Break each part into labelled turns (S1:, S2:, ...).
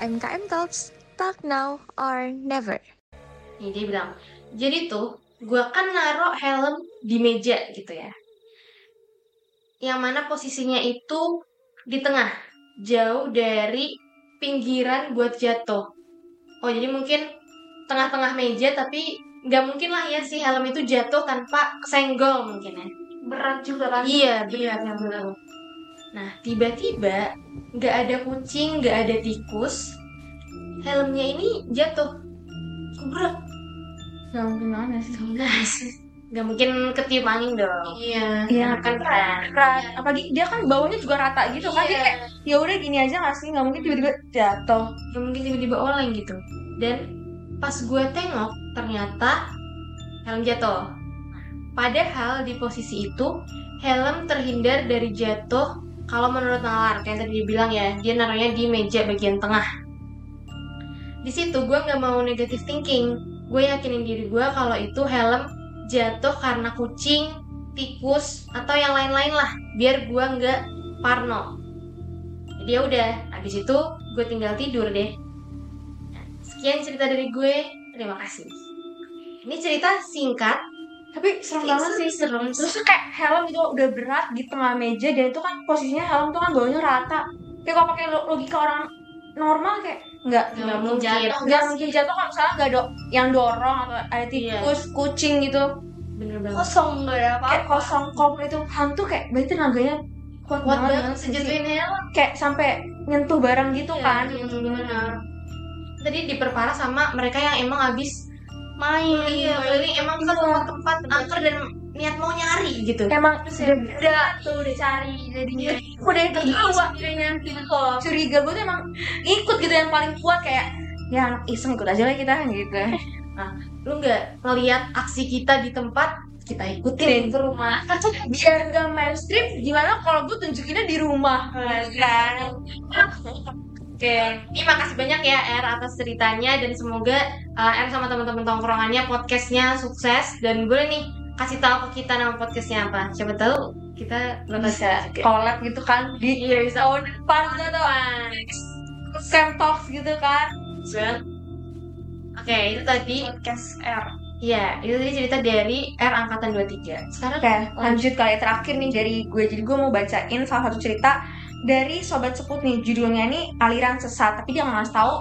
S1: KMKM Talks, talk now or never.
S2: Nih dia bilang, jadi tuh gue kan naruh helm di meja gitu ya. Yang mana posisinya itu di tengah, jauh dari pinggiran buat jatuh. Oh jadi mungkin tengah-tengah meja tapi nggak mungkin lah ya si helm itu jatuh tanpa kesenggol mungkin ya.
S3: berat juga kan
S2: Iya benar benar. Nah tiba-tiba nggak ada kucing, nggak ada tikus, helmnya ini jatuh. Berat.
S3: nggak mungkin mana sih
S2: Nggak mungkin ketiup angin dong.
S3: iya
S2: Iya kan keren.
S3: berat apalagi dia kan bawahnya juga rata gitu kan
S2: Iya.
S3: jadi kayak ya udah gini aja nggak sih nggak mungkin tiba-tiba jatuh
S2: Nggak mungkin tiba-tiba oleng gitu. Dan pas gue tengok ternyata helm jatuh. Padahal di posisi itu helm terhindar dari jatuh kalau menurut nalar kayak tadi dia bilang ya dia naruhnya di meja bagian tengah. Di situ gue nggak mau negative thinking. Gue yakinin diri gue kalau itu helm jatuh karena kucing, tikus atau yang lain-lain lah. Biar gue nggak parno. Jadi ya udah, habis itu gue tinggal tidur deh. Nah, Sekian cerita dari gue. Terima kasih. Ini cerita singkat.
S3: Tapi serem banget sih
S2: serem.
S3: terus tuh kayak helm itu udah berat di tengah meja dan itu kan posisinya helm tuh kan bawahnya rata kayak kalau pakai lo- logika orang normal kayak nggak
S2: Nggak mungkin jatuh.
S3: nggak mungkin jatuh kalau misalnya nggak ada yang dorong atau ada tikus kucing gitu
S2: Bener banget.
S3: kosong nggak ada apa kayak kosong komplit itu hantu kayak berarti tenaganya kuat,
S2: Kuat
S3: banget,
S2: banget sejatuhin helm.
S3: kayak sampai nyentuh barang gitu
S2: Iya,
S3: kan
S2: iya, bener. Tadi diperparah sama mereka yang emang abis main.
S3: Iya,
S2: ini emang ke
S3: iya.
S2: tempat-tempat angker dan niat mau nyari gitu.
S3: emang udah udah tuh udah cari jadinya udah terbawa kayaknya gitu curiga gue tuh emang ikut gitu yang paling kuat kayak ya anak iseng ikut aja lah kita gitu
S2: Lu nggak ngeliat aksi kita di tempat kita ikutin ke rumah.
S3: biar gak mainstream gimana kalau gue tunjukinnya di rumah kan
S2: Oke, ini makasih banyak ya R atas ceritanya. Dan semoga uh, R sama teman-teman tongkrongannya podcastnya sukses. Dan boleh nih kasih tahu ke kita nama podcastnya apa. Siapa tahu kita
S3: bisa collab gitu kan. Di
S2: Iya bisa.
S3: tahun depan gitu. Sam Talks gitu kan.
S2: Oke, itu tadi.
S3: Podcast R.
S2: Iya, itu tadi cerita dari R angkatan 23. Sekarang
S3: Oke, lanjut kali terakhir nih. Dari gue. Jadi gue mau bacain salah satu cerita dari Sobat Seput nih. Judulnya nih Aliran Sesat. Tapi dia nggak ngasih tahu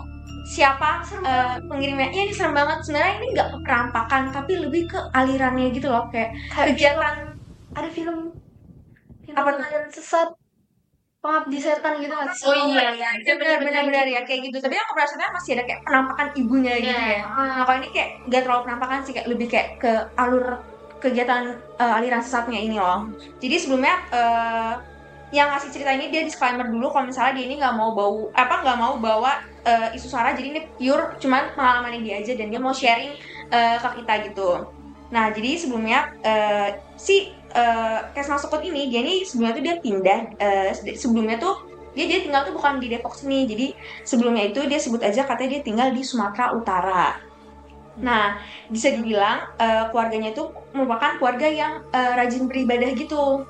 S3: siapa eh, pengirimnya. Iya ini serem banget. Sebenarnya ini nggak ke perampakan, tapi lebih ke alirannya gitu loh. Kayak kegiatan
S1: Ada film
S3: Apa tuh?
S1: aliran sesat pengabdi setan gitu kan?
S2: Oh iya, iya.
S3: Iya benar-benar benar ya kayak gitu. Tapi aku perasaannya masih ada kayak penampakan ibunya gitu
S2: Iya.
S3: ya. Nah kalau ini kayak nggak terlalu penampakan sih kayak lebih kayak ke alur kegiatan eh, aliran sesatnya ini loh. Jadi sebelumnya eh, yang ngasih cerita ini dia disclaimer dulu kalau misalnya dia ini nggak mau bau apa nggak mau bawa eh, isu sara jadi ini pure cuman pengalaman dia aja dan dia mau sharing eh, ke kita gitu. Nah jadi sebelumnya eh, si eh, Kesma Sukut ini dia ini sebelumnya tuh dia pindah eh, sebelumnya tuh dia dia tinggal tuh bukan di Depok sini jadi sebelumnya itu dia sebut aja katanya dia tinggal di Sumatera Utara. Nah bisa dibilang eh, keluarganya itu merupakan keluarga yang eh, rajin beribadah gitu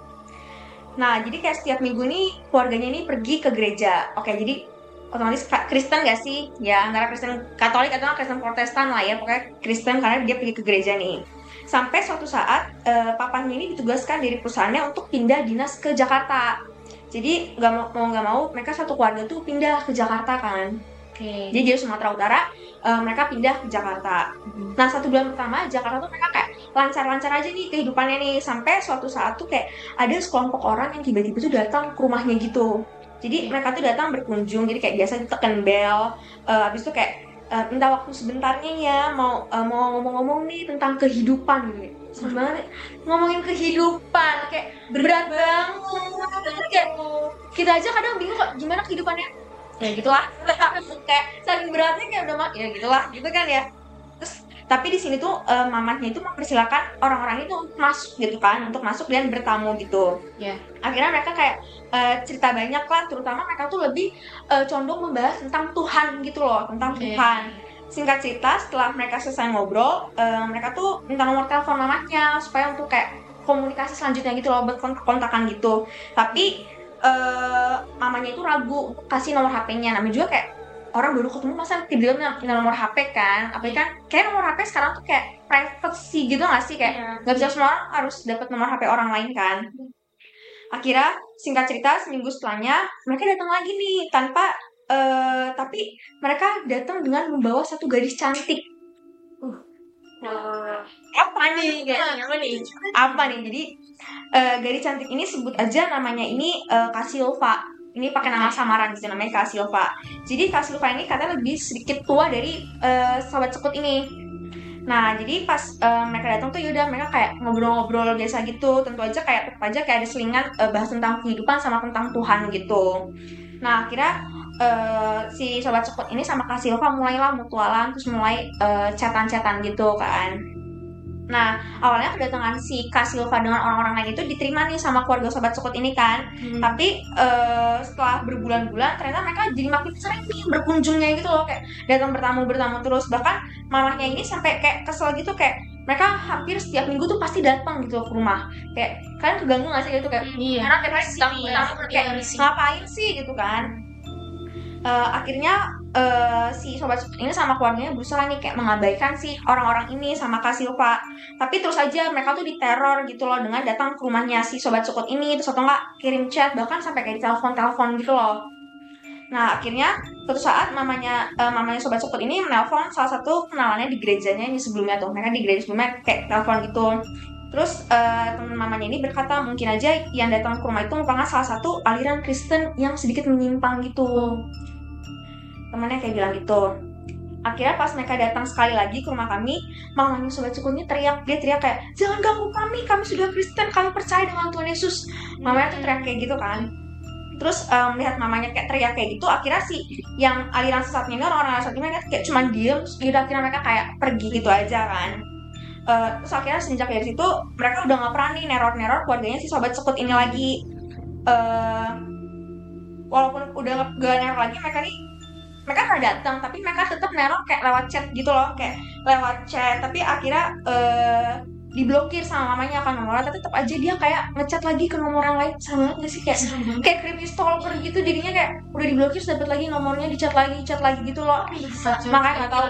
S3: nah jadi kayak setiap minggu nih keluarganya ini pergi ke gereja. Oke jadi otomatis Kristen gak sih? Ya antara Kristen Katolik atau Kristen Protestan lah ya pokoknya Kristen karena dia pergi ke gereja nih. Sampai suatu saat eh, papanya ini ditugaskan dari perusahaannya untuk pindah dinas ke Jakarta. Jadi nggak mau mau nggak mau mereka satu keluarga tuh pindah ke Jakarta kan.
S2: Oke.
S3: jadi dari Sumatera Utara eh, mereka pindah ke Jakarta. Nah satu bulan pertama Jakarta tuh mereka kayak lancar-lancar aja nih kehidupannya nih. Sampai suatu saat tuh kayak ada sekelompok orang yang tiba-tiba tuh datang ke rumahnya gitu. Jadi mereka tuh datang berkunjung jadi kayak biasa ditekan bel. Eh, habis itu kayak eh, minta waktu sebentarnya ya mau eh, mau ngomong-ngomong nih tentang kehidupan. Gitu banget ngomongin kehidupan kayak berat banget. Kayak kita aja kadang bingung kok gimana kehidupannya. Ya gitulah. Kayak saking beratnya kayak udah mak ya gitulah. Gitu kan ya tapi di sini tuh eh, mamanya itu mempersilahkan orang-orang itu untuk masuk gitu kan untuk masuk dan bertamu gitu
S2: Ya.
S3: akhirnya mereka kayak eh, cerita banyak lah terutama mereka tuh lebih eh, condong membahas tentang Tuhan gitu loh tentang
S2: Iya.
S3: Tuhan singkat cerita setelah mereka selesai ngobrol eh, mereka tuh minta nomor telepon mamanya supaya untuk kayak komunikasi selanjutnya gitu loh buat kont- kontakan gitu tapi eh, mamanya itu ragu untuk kasih nomor HP-nya namanya juga kayak orang baru ketemu masa tiba-tiba nomor HP kan? Apa kan kayak nomor HP sekarang tuh kayak privacy gitu gak sih? Kayak
S2: Iya.
S3: nggak bisa semua orang harus dapat nomor HP orang lain kan? Akhirnya singkat cerita seminggu setelahnya mereka datang lagi nih tanpa eh tapi mereka datang dengan membawa satu gadis cantik. Apa nih?
S2: Nah, apa nih?
S3: apa nih? Jadi eh, gadis cantik ini sebut aja namanya ini eh, Kasilva ini pakai nama samaran gitu namanya Kasilva jadi Kasilva ini katanya lebih sedikit tua dari eh, sahabat sekut ini. Nah jadi pas eh, mereka datang tuh yaudah mereka kayak ngobrol-ngobrol biasa gitu. Tentu aja kayak tetap aja kayak ada selingan eh, bahas tentang kehidupan sama tentang Tuhan gitu. Nah akhirnya eh, si sobat sekut ini sama Kasilva mulailah mutualan terus mulai chatan-chatan gitu kan Nah, awalnya kedatangan si Kak Silva dengan orang-orang lain itu diterima nih sama keluarga sobat sukut ini kan.
S2: Hmm.
S3: Tapi eh, setelah berbulan-bulan ternyata mereka jadi makin sering nih berkunjungnya gitu loh kayak datang bertamu bertamu terus. Bahkan mamahnya ini sampai kayak kesel gitu kayak mereka hampir setiap minggu tuh pasti datang gitu ke rumah. Kayak kalian keganggu gak sih gitu kayak
S2: Iya.
S3: karena tiap hari datang
S2: Iya,
S3: bertamu
S2: iya,
S3: kayak
S2: risih.
S3: ngapain sih gitu kan. Eh, akhirnya eh, si sobat ini sama keluarganya berusaha nih kayak mengabaikan si orang-orang ini sama Kak Silva. Tapi terus aja mereka tuh diteror gitu loh dengan datang ke rumahnya si sobat sukut ini. Terus atau enggak kirim chat bahkan sampai kayak telepon telepon gitu loh. Nah akhirnya suatu saat mamanya eh, mamanya sobat sukut ini menelpon salah satu kenalannya di gerejanya ini sebelumnya tuh. Mereka di gereja sebelumnya kayak telepon gitu. Terus eh, teman mamanya ini berkata mungkin aja yang datang ke rumah itu merupakan salah satu aliran Kristen yang sedikit menyimpang gitu temannya kayak bilang gitu. Akhirnya pas mereka datang sekali lagi ke rumah kami mamanya sobat sukunya teriak dia teriak kayak jangan ganggu kami kami sudah Kristen kami percaya dengan Tuhan Yesus. Mamanya tuh teriak kayak gitu kan. Terus em, melihat mamanya kayak teriak kayak gitu akhirnya si yang aliran sesatnya ini orang-orang sesatnya mereka kayak cuman diem yaudah akhirnya mereka kayak pergi gitu aja kan. Eh, terus akhirnya sejak dari situ mereka udah nggak pernah nih neror-neror keluarganya si sobat sekut ini lagi. Eh walaupun udah nggak neror lagi mereka nih mereka pernah datang tapi mereka tetap neror kayak lewat chat gitu loh kayak lewat chat. Tapi akhirnya eh diblokir sama mamanya kan nomornya tapi tetap aja dia kayak ngechat lagi ke nomor yang lain. Sama banget gak sih? Kayak kayak creepy stalker gitu. Jadinya kayak udah diblokir dapat lagi nomornya dicat lagi chat lagi gitu loh. Makanya nggak tahu.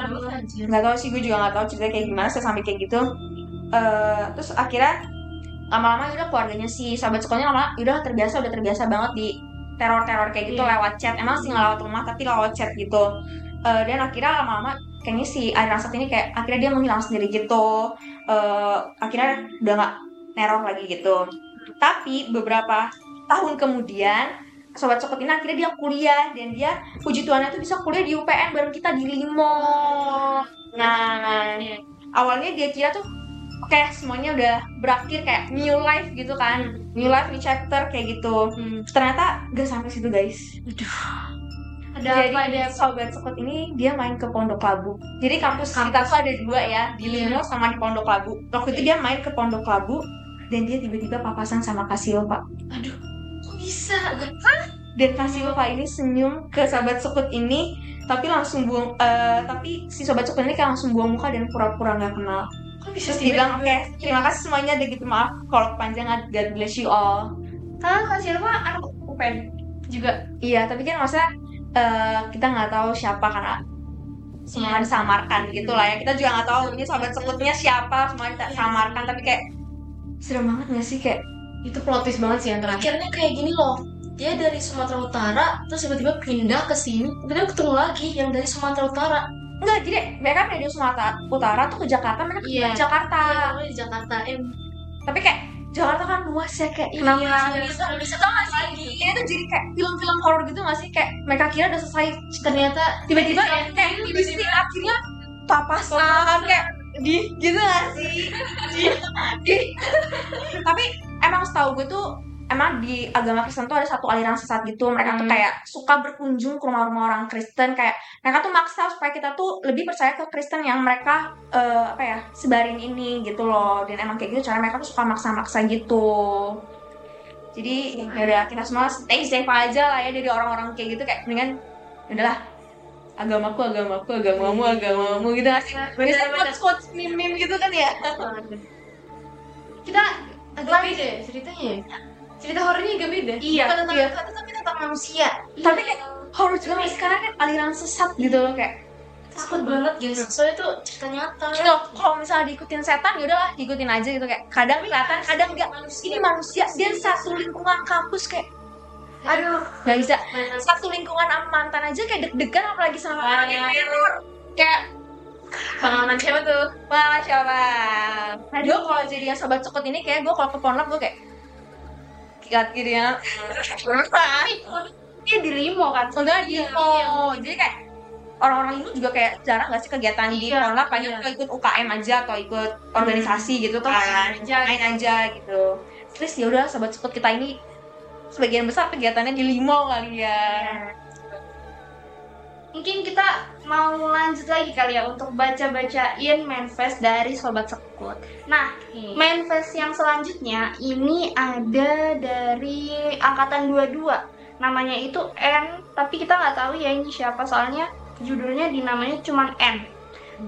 S3: nggak tahu sih gue juga nggak tahu ceritanya kayak gimana saya sampai kayak gitu. Eh terus akhirnya lama-lama udah keluarganya si sahabat sekolahnya lama udah terbiasa udah terbiasa banget di teror-teror kayak gitu
S2: Iya.
S3: lewat chat. Emang sih nggak lewat rumah tapi lewat chat gitu. Eh, dan akhirnya lama-lama kayaknya si Ari Rasat ini kayak akhirnya dia menghilang sendiri gitu. Eh, akhirnya udah nggak neror lagi gitu. Tapi beberapa tahun kemudian sobat sokot ini akhirnya dia kuliah dan dia puji Tuhannya tuh bisa kuliah di UPN bareng kita di Limo. Nah, nah
S2: Iya.
S3: awalnya dia kira tuh oke semuanya udah berakhir kayak new life gitu kan. New life new chapter kayak gitu.
S2: Hmm.
S3: ternyata gak sampai situ guys.
S2: Ada
S3: jadi
S2: apa ada
S3: sobat sekut ini dia main ke Pondok Labu. Jadi kampus kita tuh ada dua ya di
S2: Iya.
S3: Limo sama di Pondok Labu. Waktu itu dia main ke Pondok Labu dan dia tiba-tiba papasan sama Kasilva
S2: Aduh, kok bisa?
S3: dan Kasilva ini senyum ke sahabat sekut ini tapi langsung buang eh, tapi si sobat sekut ini kayak langsung buang muka dan pura-pura nggak kenal
S2: Kok bisa
S3: terus bilang oke terima kasih semuanya udah gitu maaf kalau kepanjangan God bless you all
S2: Kalian kasih apa? Anak UPN juga.
S3: iya tapi kan maksudnya eh, kita nggak tahu siapa karena semua
S2: Iya.
S3: disamarkan gitu lah ya kita juga nggak tahu ini sahabat sekutnya siapa semua kita samarkan tapi kayak serem banget nggak sih kayak
S2: Itu plot twist banget sih yang terakhir. Akhirnya kayak gini loh. Dia dari Sumatera Utara, terus tiba-tiba pindah ke sini, tiba-tiba ketemu lagi yang dari Sumatera Utara.
S3: Enggak jadi mereka dari Sumatera Utara tuh ke Jakarta mereka ke
S2: Iya.
S3: Jakarta.
S2: Iya, di Jakarta. Eh,
S3: tapi kayak Jakarta kan luas ya kayak
S2: iya,
S3: kenapa
S2: iya,
S3: bisa
S2: iya, bisa
S3: tau gak sih? Ini tuh jadi kayak film-film horor gitu gak sih? Kayak mereka kira udah selesai
S2: ternyata
S3: tiba-tiba
S2: Iya,
S3: kayak
S2: iya,
S3: di scene akhirnya papasan kayak di gitu gak sih? Di, di- tapi emang setahu gue tuh emang di agama Kristen tuh ada satu aliran sesat gitu. Mereka tuh
S2: Hmm.
S3: kayak suka berkunjung ke rumah-rumah orang Kristen. Kayak mereka tuh maksa supaya kita tuh lebih percaya ke Kristen yang mereka eh, apa ya sebarin ini gitu loh. Dan emang kayak gitu cara mereka tuh suka maksa-maksa gitu. Jadi ya udah kita semua stay safe aja lah ya dari orang-orang kayak gitu. Kayak mendingan ya udahlah. Agamaku agamaku agamamu agamamu gitu gak sih? Biasanya quotes quotes meme gitu kan ya?
S2: Kita agak beda ya ceritanya ya. Cerita horornya agak beda.
S3: Iya,
S2: bukan tentang
S3: iya.
S2: hantu tapi tentang manusia.
S3: Tapi kayak horor juga nggak sih? karena kan aliran sesat gitu loh kayak
S2: takut banget guys. Soalnya itu cerita nyata.
S3: Gitu, kalau misalnya diikutin setan ya udahlah diikutin aja gitu. Kayak kadang kelihatan kadang enggak ini manusia dia satu lingkungan kampus kayak aduh. Nggak bisa. Satu lingkungan sama mantan aja kayak deg-degan apalagi sama orang yang teror. Kayak
S2: pengalaman siapa tuh?
S3: Masya Allah gue kalau jadi yang sobat cekut ini kayak gue kalau ke Pornhub gue kayak gitu ya.
S1: Dia di limo kan.
S3: udah di oh jadi kayak orang-orang itu juga kayak jarang gak sih kegiatan di
S2: Iya,
S3: paling
S2: iya.
S3: ikut UKM aja atau ikut organisasi gitu
S2: Atau
S3: kan.
S2: Main aja
S3: main aja gitu. terus ya udah sobat cekut kita ini sebagian besar kegiatannya di limo kali ya
S1: Mungkin kita mau lanjut lagi kali ya untuk baca-bacain manifest dari Sobat Sekut. Nah, manifest yang selanjutnya ini ada dari angkatan 22. Namanya itu N, tapi kita nggak tahu ya ini siapa soalnya judulnya dinamanya cuman N.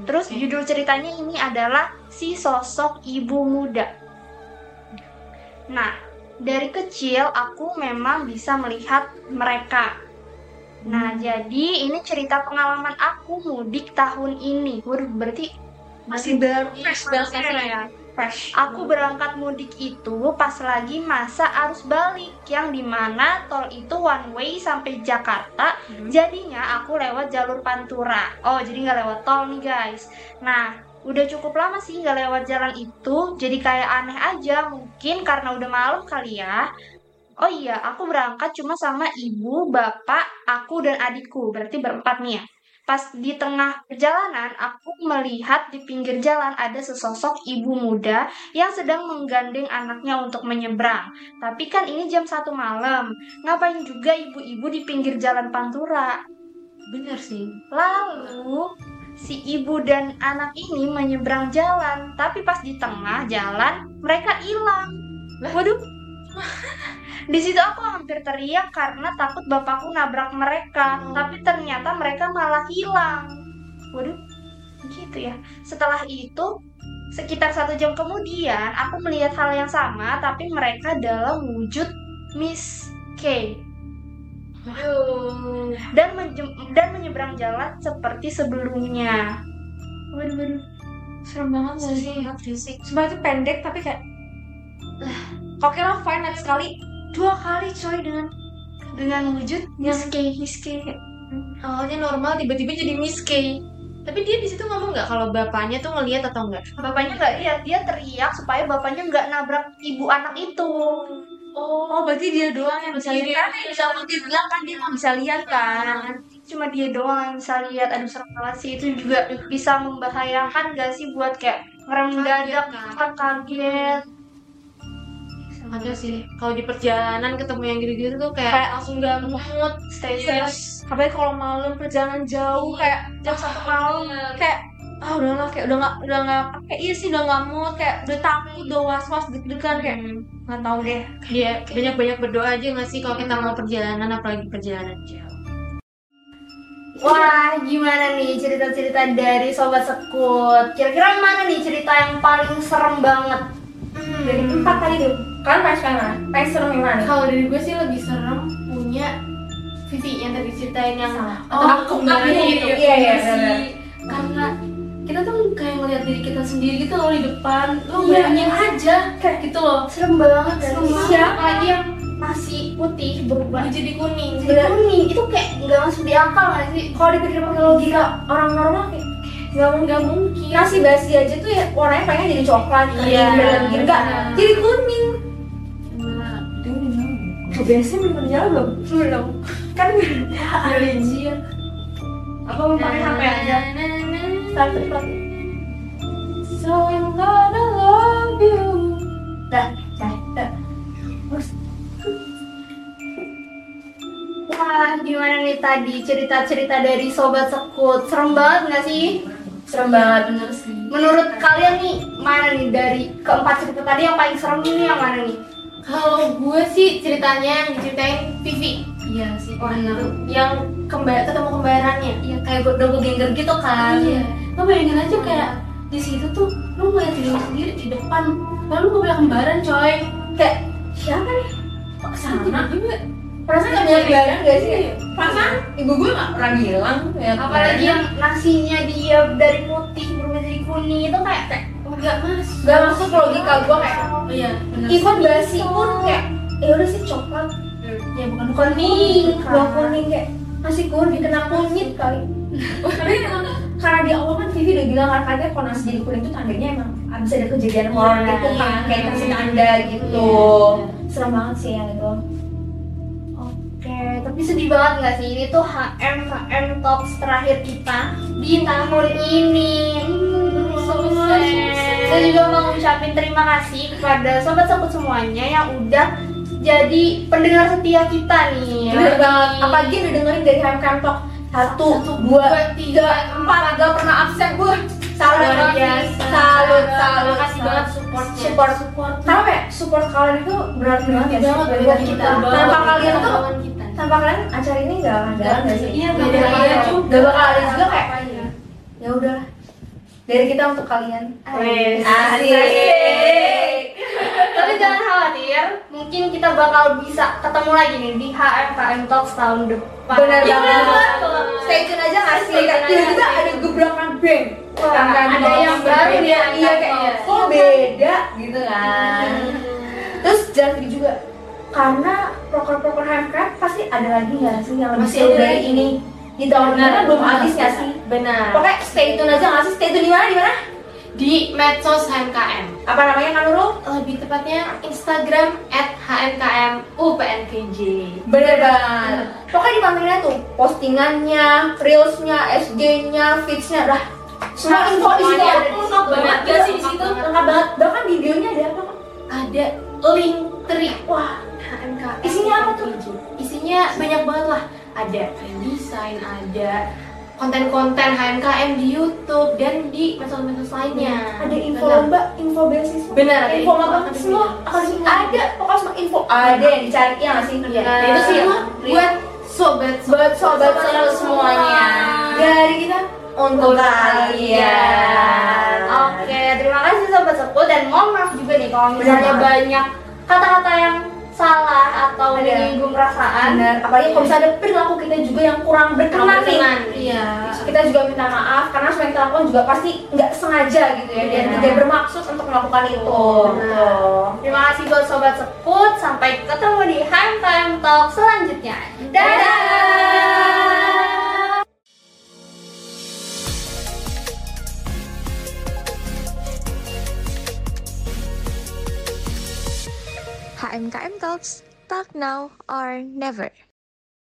S1: Terus
S2: Oke.
S1: judul ceritanya ini adalah si sosok ibu muda. Nah, dari kecil aku memang bisa melihat mereka. Nah, jadi ini cerita pengalaman aku mudik tahun ini. Waduh, berarti
S3: masih baru fresh banget sih.
S1: ya.
S3: fresh
S1: Aku berangkat mudik itu pas lagi masa arus balik yang di mana tol itu one way sampai Jakarta. Jadinya aku lewat jalur Pantura. Oh, jadi nggak lewat tol nih guys. Nah, udah cukup lama sih nggak lewat jalan itu. Jadi kayak aneh aja. Mungkin karena udah malam kali ya. Oh iya, aku berangkat cuma sama ibu, bapak, aku dan adikku. Berarti berempat nih ya. Pas di tengah perjalanan, aku melihat di pinggir jalan ada sesosok ibu muda yang sedang menggandeng anaknya untuk menyeberang. Tapi kan ini jam satu malam. Ngapain juga ibu-ibu di pinggir jalan Pantura?
S2: bener sih
S1: Lalu si ibu dan anak ini menyeberang jalan, tapi pas di tengah jalan mereka hilang. Waduh. Di situ aku hampir teriak karena takut bapakku nabrak mereka, tapi ternyata mereka malah hilang. Waduh, gitu ya. Setelah itu, sekitar satu jam kemudian, aku melihat hal yang sama, tapi mereka dalam wujud Miss K dan menjem- dan menyeberang jalan seperti sebelumnya. Waduh, waduh. Serem banget gak sih?
S3: Sebenarnya itu pendek tapi kayak kok kira fine next sekali dua kali coy dengan
S1: Dengan wujud K, Miss K.
S2: awalnya normal tiba-tiba jadi Miss K tapi dia di situ ngomong nggak kalau bapaknya tuh ngelihat atau enggak
S1: Bapaknya nggak lihat, dia teriak supaya bapaknya nggak nabrak ibu anak itu.
S3: oh berarti dia doang yang bisa
S2: Iya,
S3: lihat bisa dia bilang kan dia nggak bisa lihat kan
S1: Cuma dia doang yang bisa lihat. Aduh serem banget sih. Itu juga bisa membahayakan gak sih buat kayak ngerem mendadak,
S2: kan?
S1: kan kaget.
S2: Ada sih kalau di perjalanan ketemu yang gitu-gitu tuh kayak,
S3: Kayak
S2: langsung gak mood
S1: Stay
S2: Iya.
S1: safe.
S3: apalagi kalau malam perjalanan jauh kayak
S1: Jam satu malam.
S3: kayak ah udahlah kayak udah nggak udah nggak kayak iya sih udah nggak mood kayak udah takut udah was was deg-degan kayak
S2: Hmm.
S3: nggak tahu deh
S2: Dia banyak-banyak berdoa aja nggak sih kalau kita mau perjalanan apalagi perjalanan jauh.
S1: Wah, gimana nih cerita-cerita dari Sobat Sekut? Kira-kira mana nih cerita yang paling serem banget? Dari empat tadi tuh.
S3: Kan pas kan pas serem yang mana
S2: Kalau dari gue sih lebih serem punya Vivi yang tadi ceritain yang
S3: Oh,
S2: atau kembarannya
S3: iya,
S2: itu.
S3: iya, iya, iya.
S2: Karena kita tuh kayak ngeliat diri kita sendiri gitu loh di depan. Lo
S1: Iya.
S2: bayangin aja kayak gitu loh.
S1: Serem banget
S2: Serem banget.
S1: Iya, apalagi yang masih putih berubah
S2: jadi kuning.
S1: jadi kuning itu kayak nggak masuk di akal nggak sih? Kalau dipikir pakai logika orang normal kayak nggak mungkin.
S2: Nggak mungkin.
S3: nasi basi aja tuh ya warnanya pengen jadi coklat
S2: Iya,
S3: gitu enggak jadi kuning. Biasanya belum berjalan belum belum kan
S2: Anjir.
S1: Apa mau pakai HP aja?
S3: satu satu
S2: So I'm gonna love you.
S3: dah dah dah
S1: Wah, gimana nih tadi cerita-cerita dari Sobat Sekut? Serem banget nggak sih?
S2: Serem banget bener sih.
S1: Menurut kalian nih, mana nih dari keempat cerita tadi yang paling serem ini yang mana nih?
S2: Kalau gue sih ceritanya yang diceritain Vivi. Iya sih.
S1: Wah,
S2: bener.
S1: itu.
S2: Yang kembar ketemu kembarannya.
S1: Iya, kayak doppelganger gitu kan?
S2: Iya. Lo bayangin aja kayak di situ tuh lo ngeliat diri sendiri di depan. Lalu gue bilang kembaran coy.
S1: Kayak siapa nih?
S2: Kok sama juga?
S3: perasaan gak banyak barang gak sih perasaan ibu gue gak pernah bilang ya
S1: apalagi yang nasinya dia dari putih berubah jadi kuning itu kayak kayak
S2: enggak mas.
S3: Gak masuk logika gue kayak
S2: iya
S3: even basi pun kayak ya udah sih coklat.
S2: Ya bukan
S3: kuning bukan kuning kayak masih kuning kena kunyit kali. Tapi karena di awal kan Vivi udah bilang kan katanya kalau nasi jadi kuning itu tandanya emang abis ada kejadian horor
S1: Iya,
S3: gitu kan
S1: iya.
S3: kayak kasih tanda gitu serem banget sih yang itu
S1: tapi sedih banget nggak sih? Ini tuh HM HM Talks terakhir kita di tahun ini. Hmm. Saya juga mau ngucapin terima kasih kepada sobat-sobat semuanya yang udah jadi pendengar setia kita nih.
S3: bener banget. Apalagi udah dengerin dari HMKM Talk. Satu, dua, tiga, empat, gak pernah absen. Gue salut salut, salut,
S2: Terima kasih banget supportnya.
S3: support, support, karena kayak support kalian itu berarti banget ya? Tanpa kalian tuh tanpa kalian acara ini nggak akan jalan nggak sih
S2: Iya,
S3: Nggak
S2: bener.
S3: bakal
S2: Iya
S3: ada
S2: juga.
S3: nggak bakal ada juga kayak
S2: Iya.
S3: ya udah dari kita untuk kalian
S1: Wes.
S3: asik
S1: Tapi jangan khawatir, mungkin kita bakal bisa ketemu lagi nih di HMKM Talks tahun depan.
S3: benar
S1: Iya,
S3: banget stay tune aja nggak sih
S1: sih.
S3: ada gebrakan bang
S1: Wah,
S3: Kan,
S1: ada
S3: kan,
S1: yang
S3: kan,
S1: baru
S3: kan,
S1: nih,
S3: iya
S1: angkatan
S3: kayak
S1: Talks.
S3: kok beda gitu kan terus jangan juga karena proker-proker HMKM pasti ada lagi nggak sih yang lebih
S2: Masih
S3: seru dari ini di tahun ini kan belum habis nggak sih
S2: benar
S3: pokoknya stay tune aja nggak sih stay tune di mana di mana
S2: di medsos HMKM
S3: apa namanya kan Nurul
S2: lebih tepatnya Instagram at HMKMUPNKJ
S3: Bener banget. Pokoknya dipantengin aja tuh postingannya, reelsnya, SG-nya, feeds-nya, lah. Semua info di situ ada.
S2: situ. Banget gak sih di situ?
S3: Lengkap banget. Bahkan di videonya ada apa?
S2: Ada link tree
S3: Wah,
S2: HMKM
S3: Isinya apa tuh?
S2: isinya banyak banget lah ada desain ada konten-konten HMKM di YouTube dan di medsos-medsos lainnya
S3: ada info
S2: Benar.
S3: lomba, info beasiswa.
S2: Benar, ada
S3: info lomba semua akademi ada. Pokoknya semua info ada yang dicari ya nggak sih?
S2: Iya,
S3: Nah,
S2: itu semua buat sobat
S3: buat sobat sobat semuanya. Dari kita untuk kalian.
S1: Oke, terima kasih sobat sepuh dan mohon maaf juga nih kalau misalnya banyak kata-kata yang salah atau
S3: Ada.
S1: menyinggung perasaan.
S3: Benar, apalagi kalau misalnya ada perilaku kita juga yang kurang berkenan nih.
S2: iya
S3: Kita juga minta maaf karena semua yang kita lakukan juga pasti nggak sengaja gitu ya dan
S1: Iya.
S3: tidak bermaksud untuk melakukan itu.
S1: Benar. Terima kasih buat sobat seput. Sampai ketemu di Time Talk selanjutnya. Dadah.
S4: HMKM Talks, talk now or never.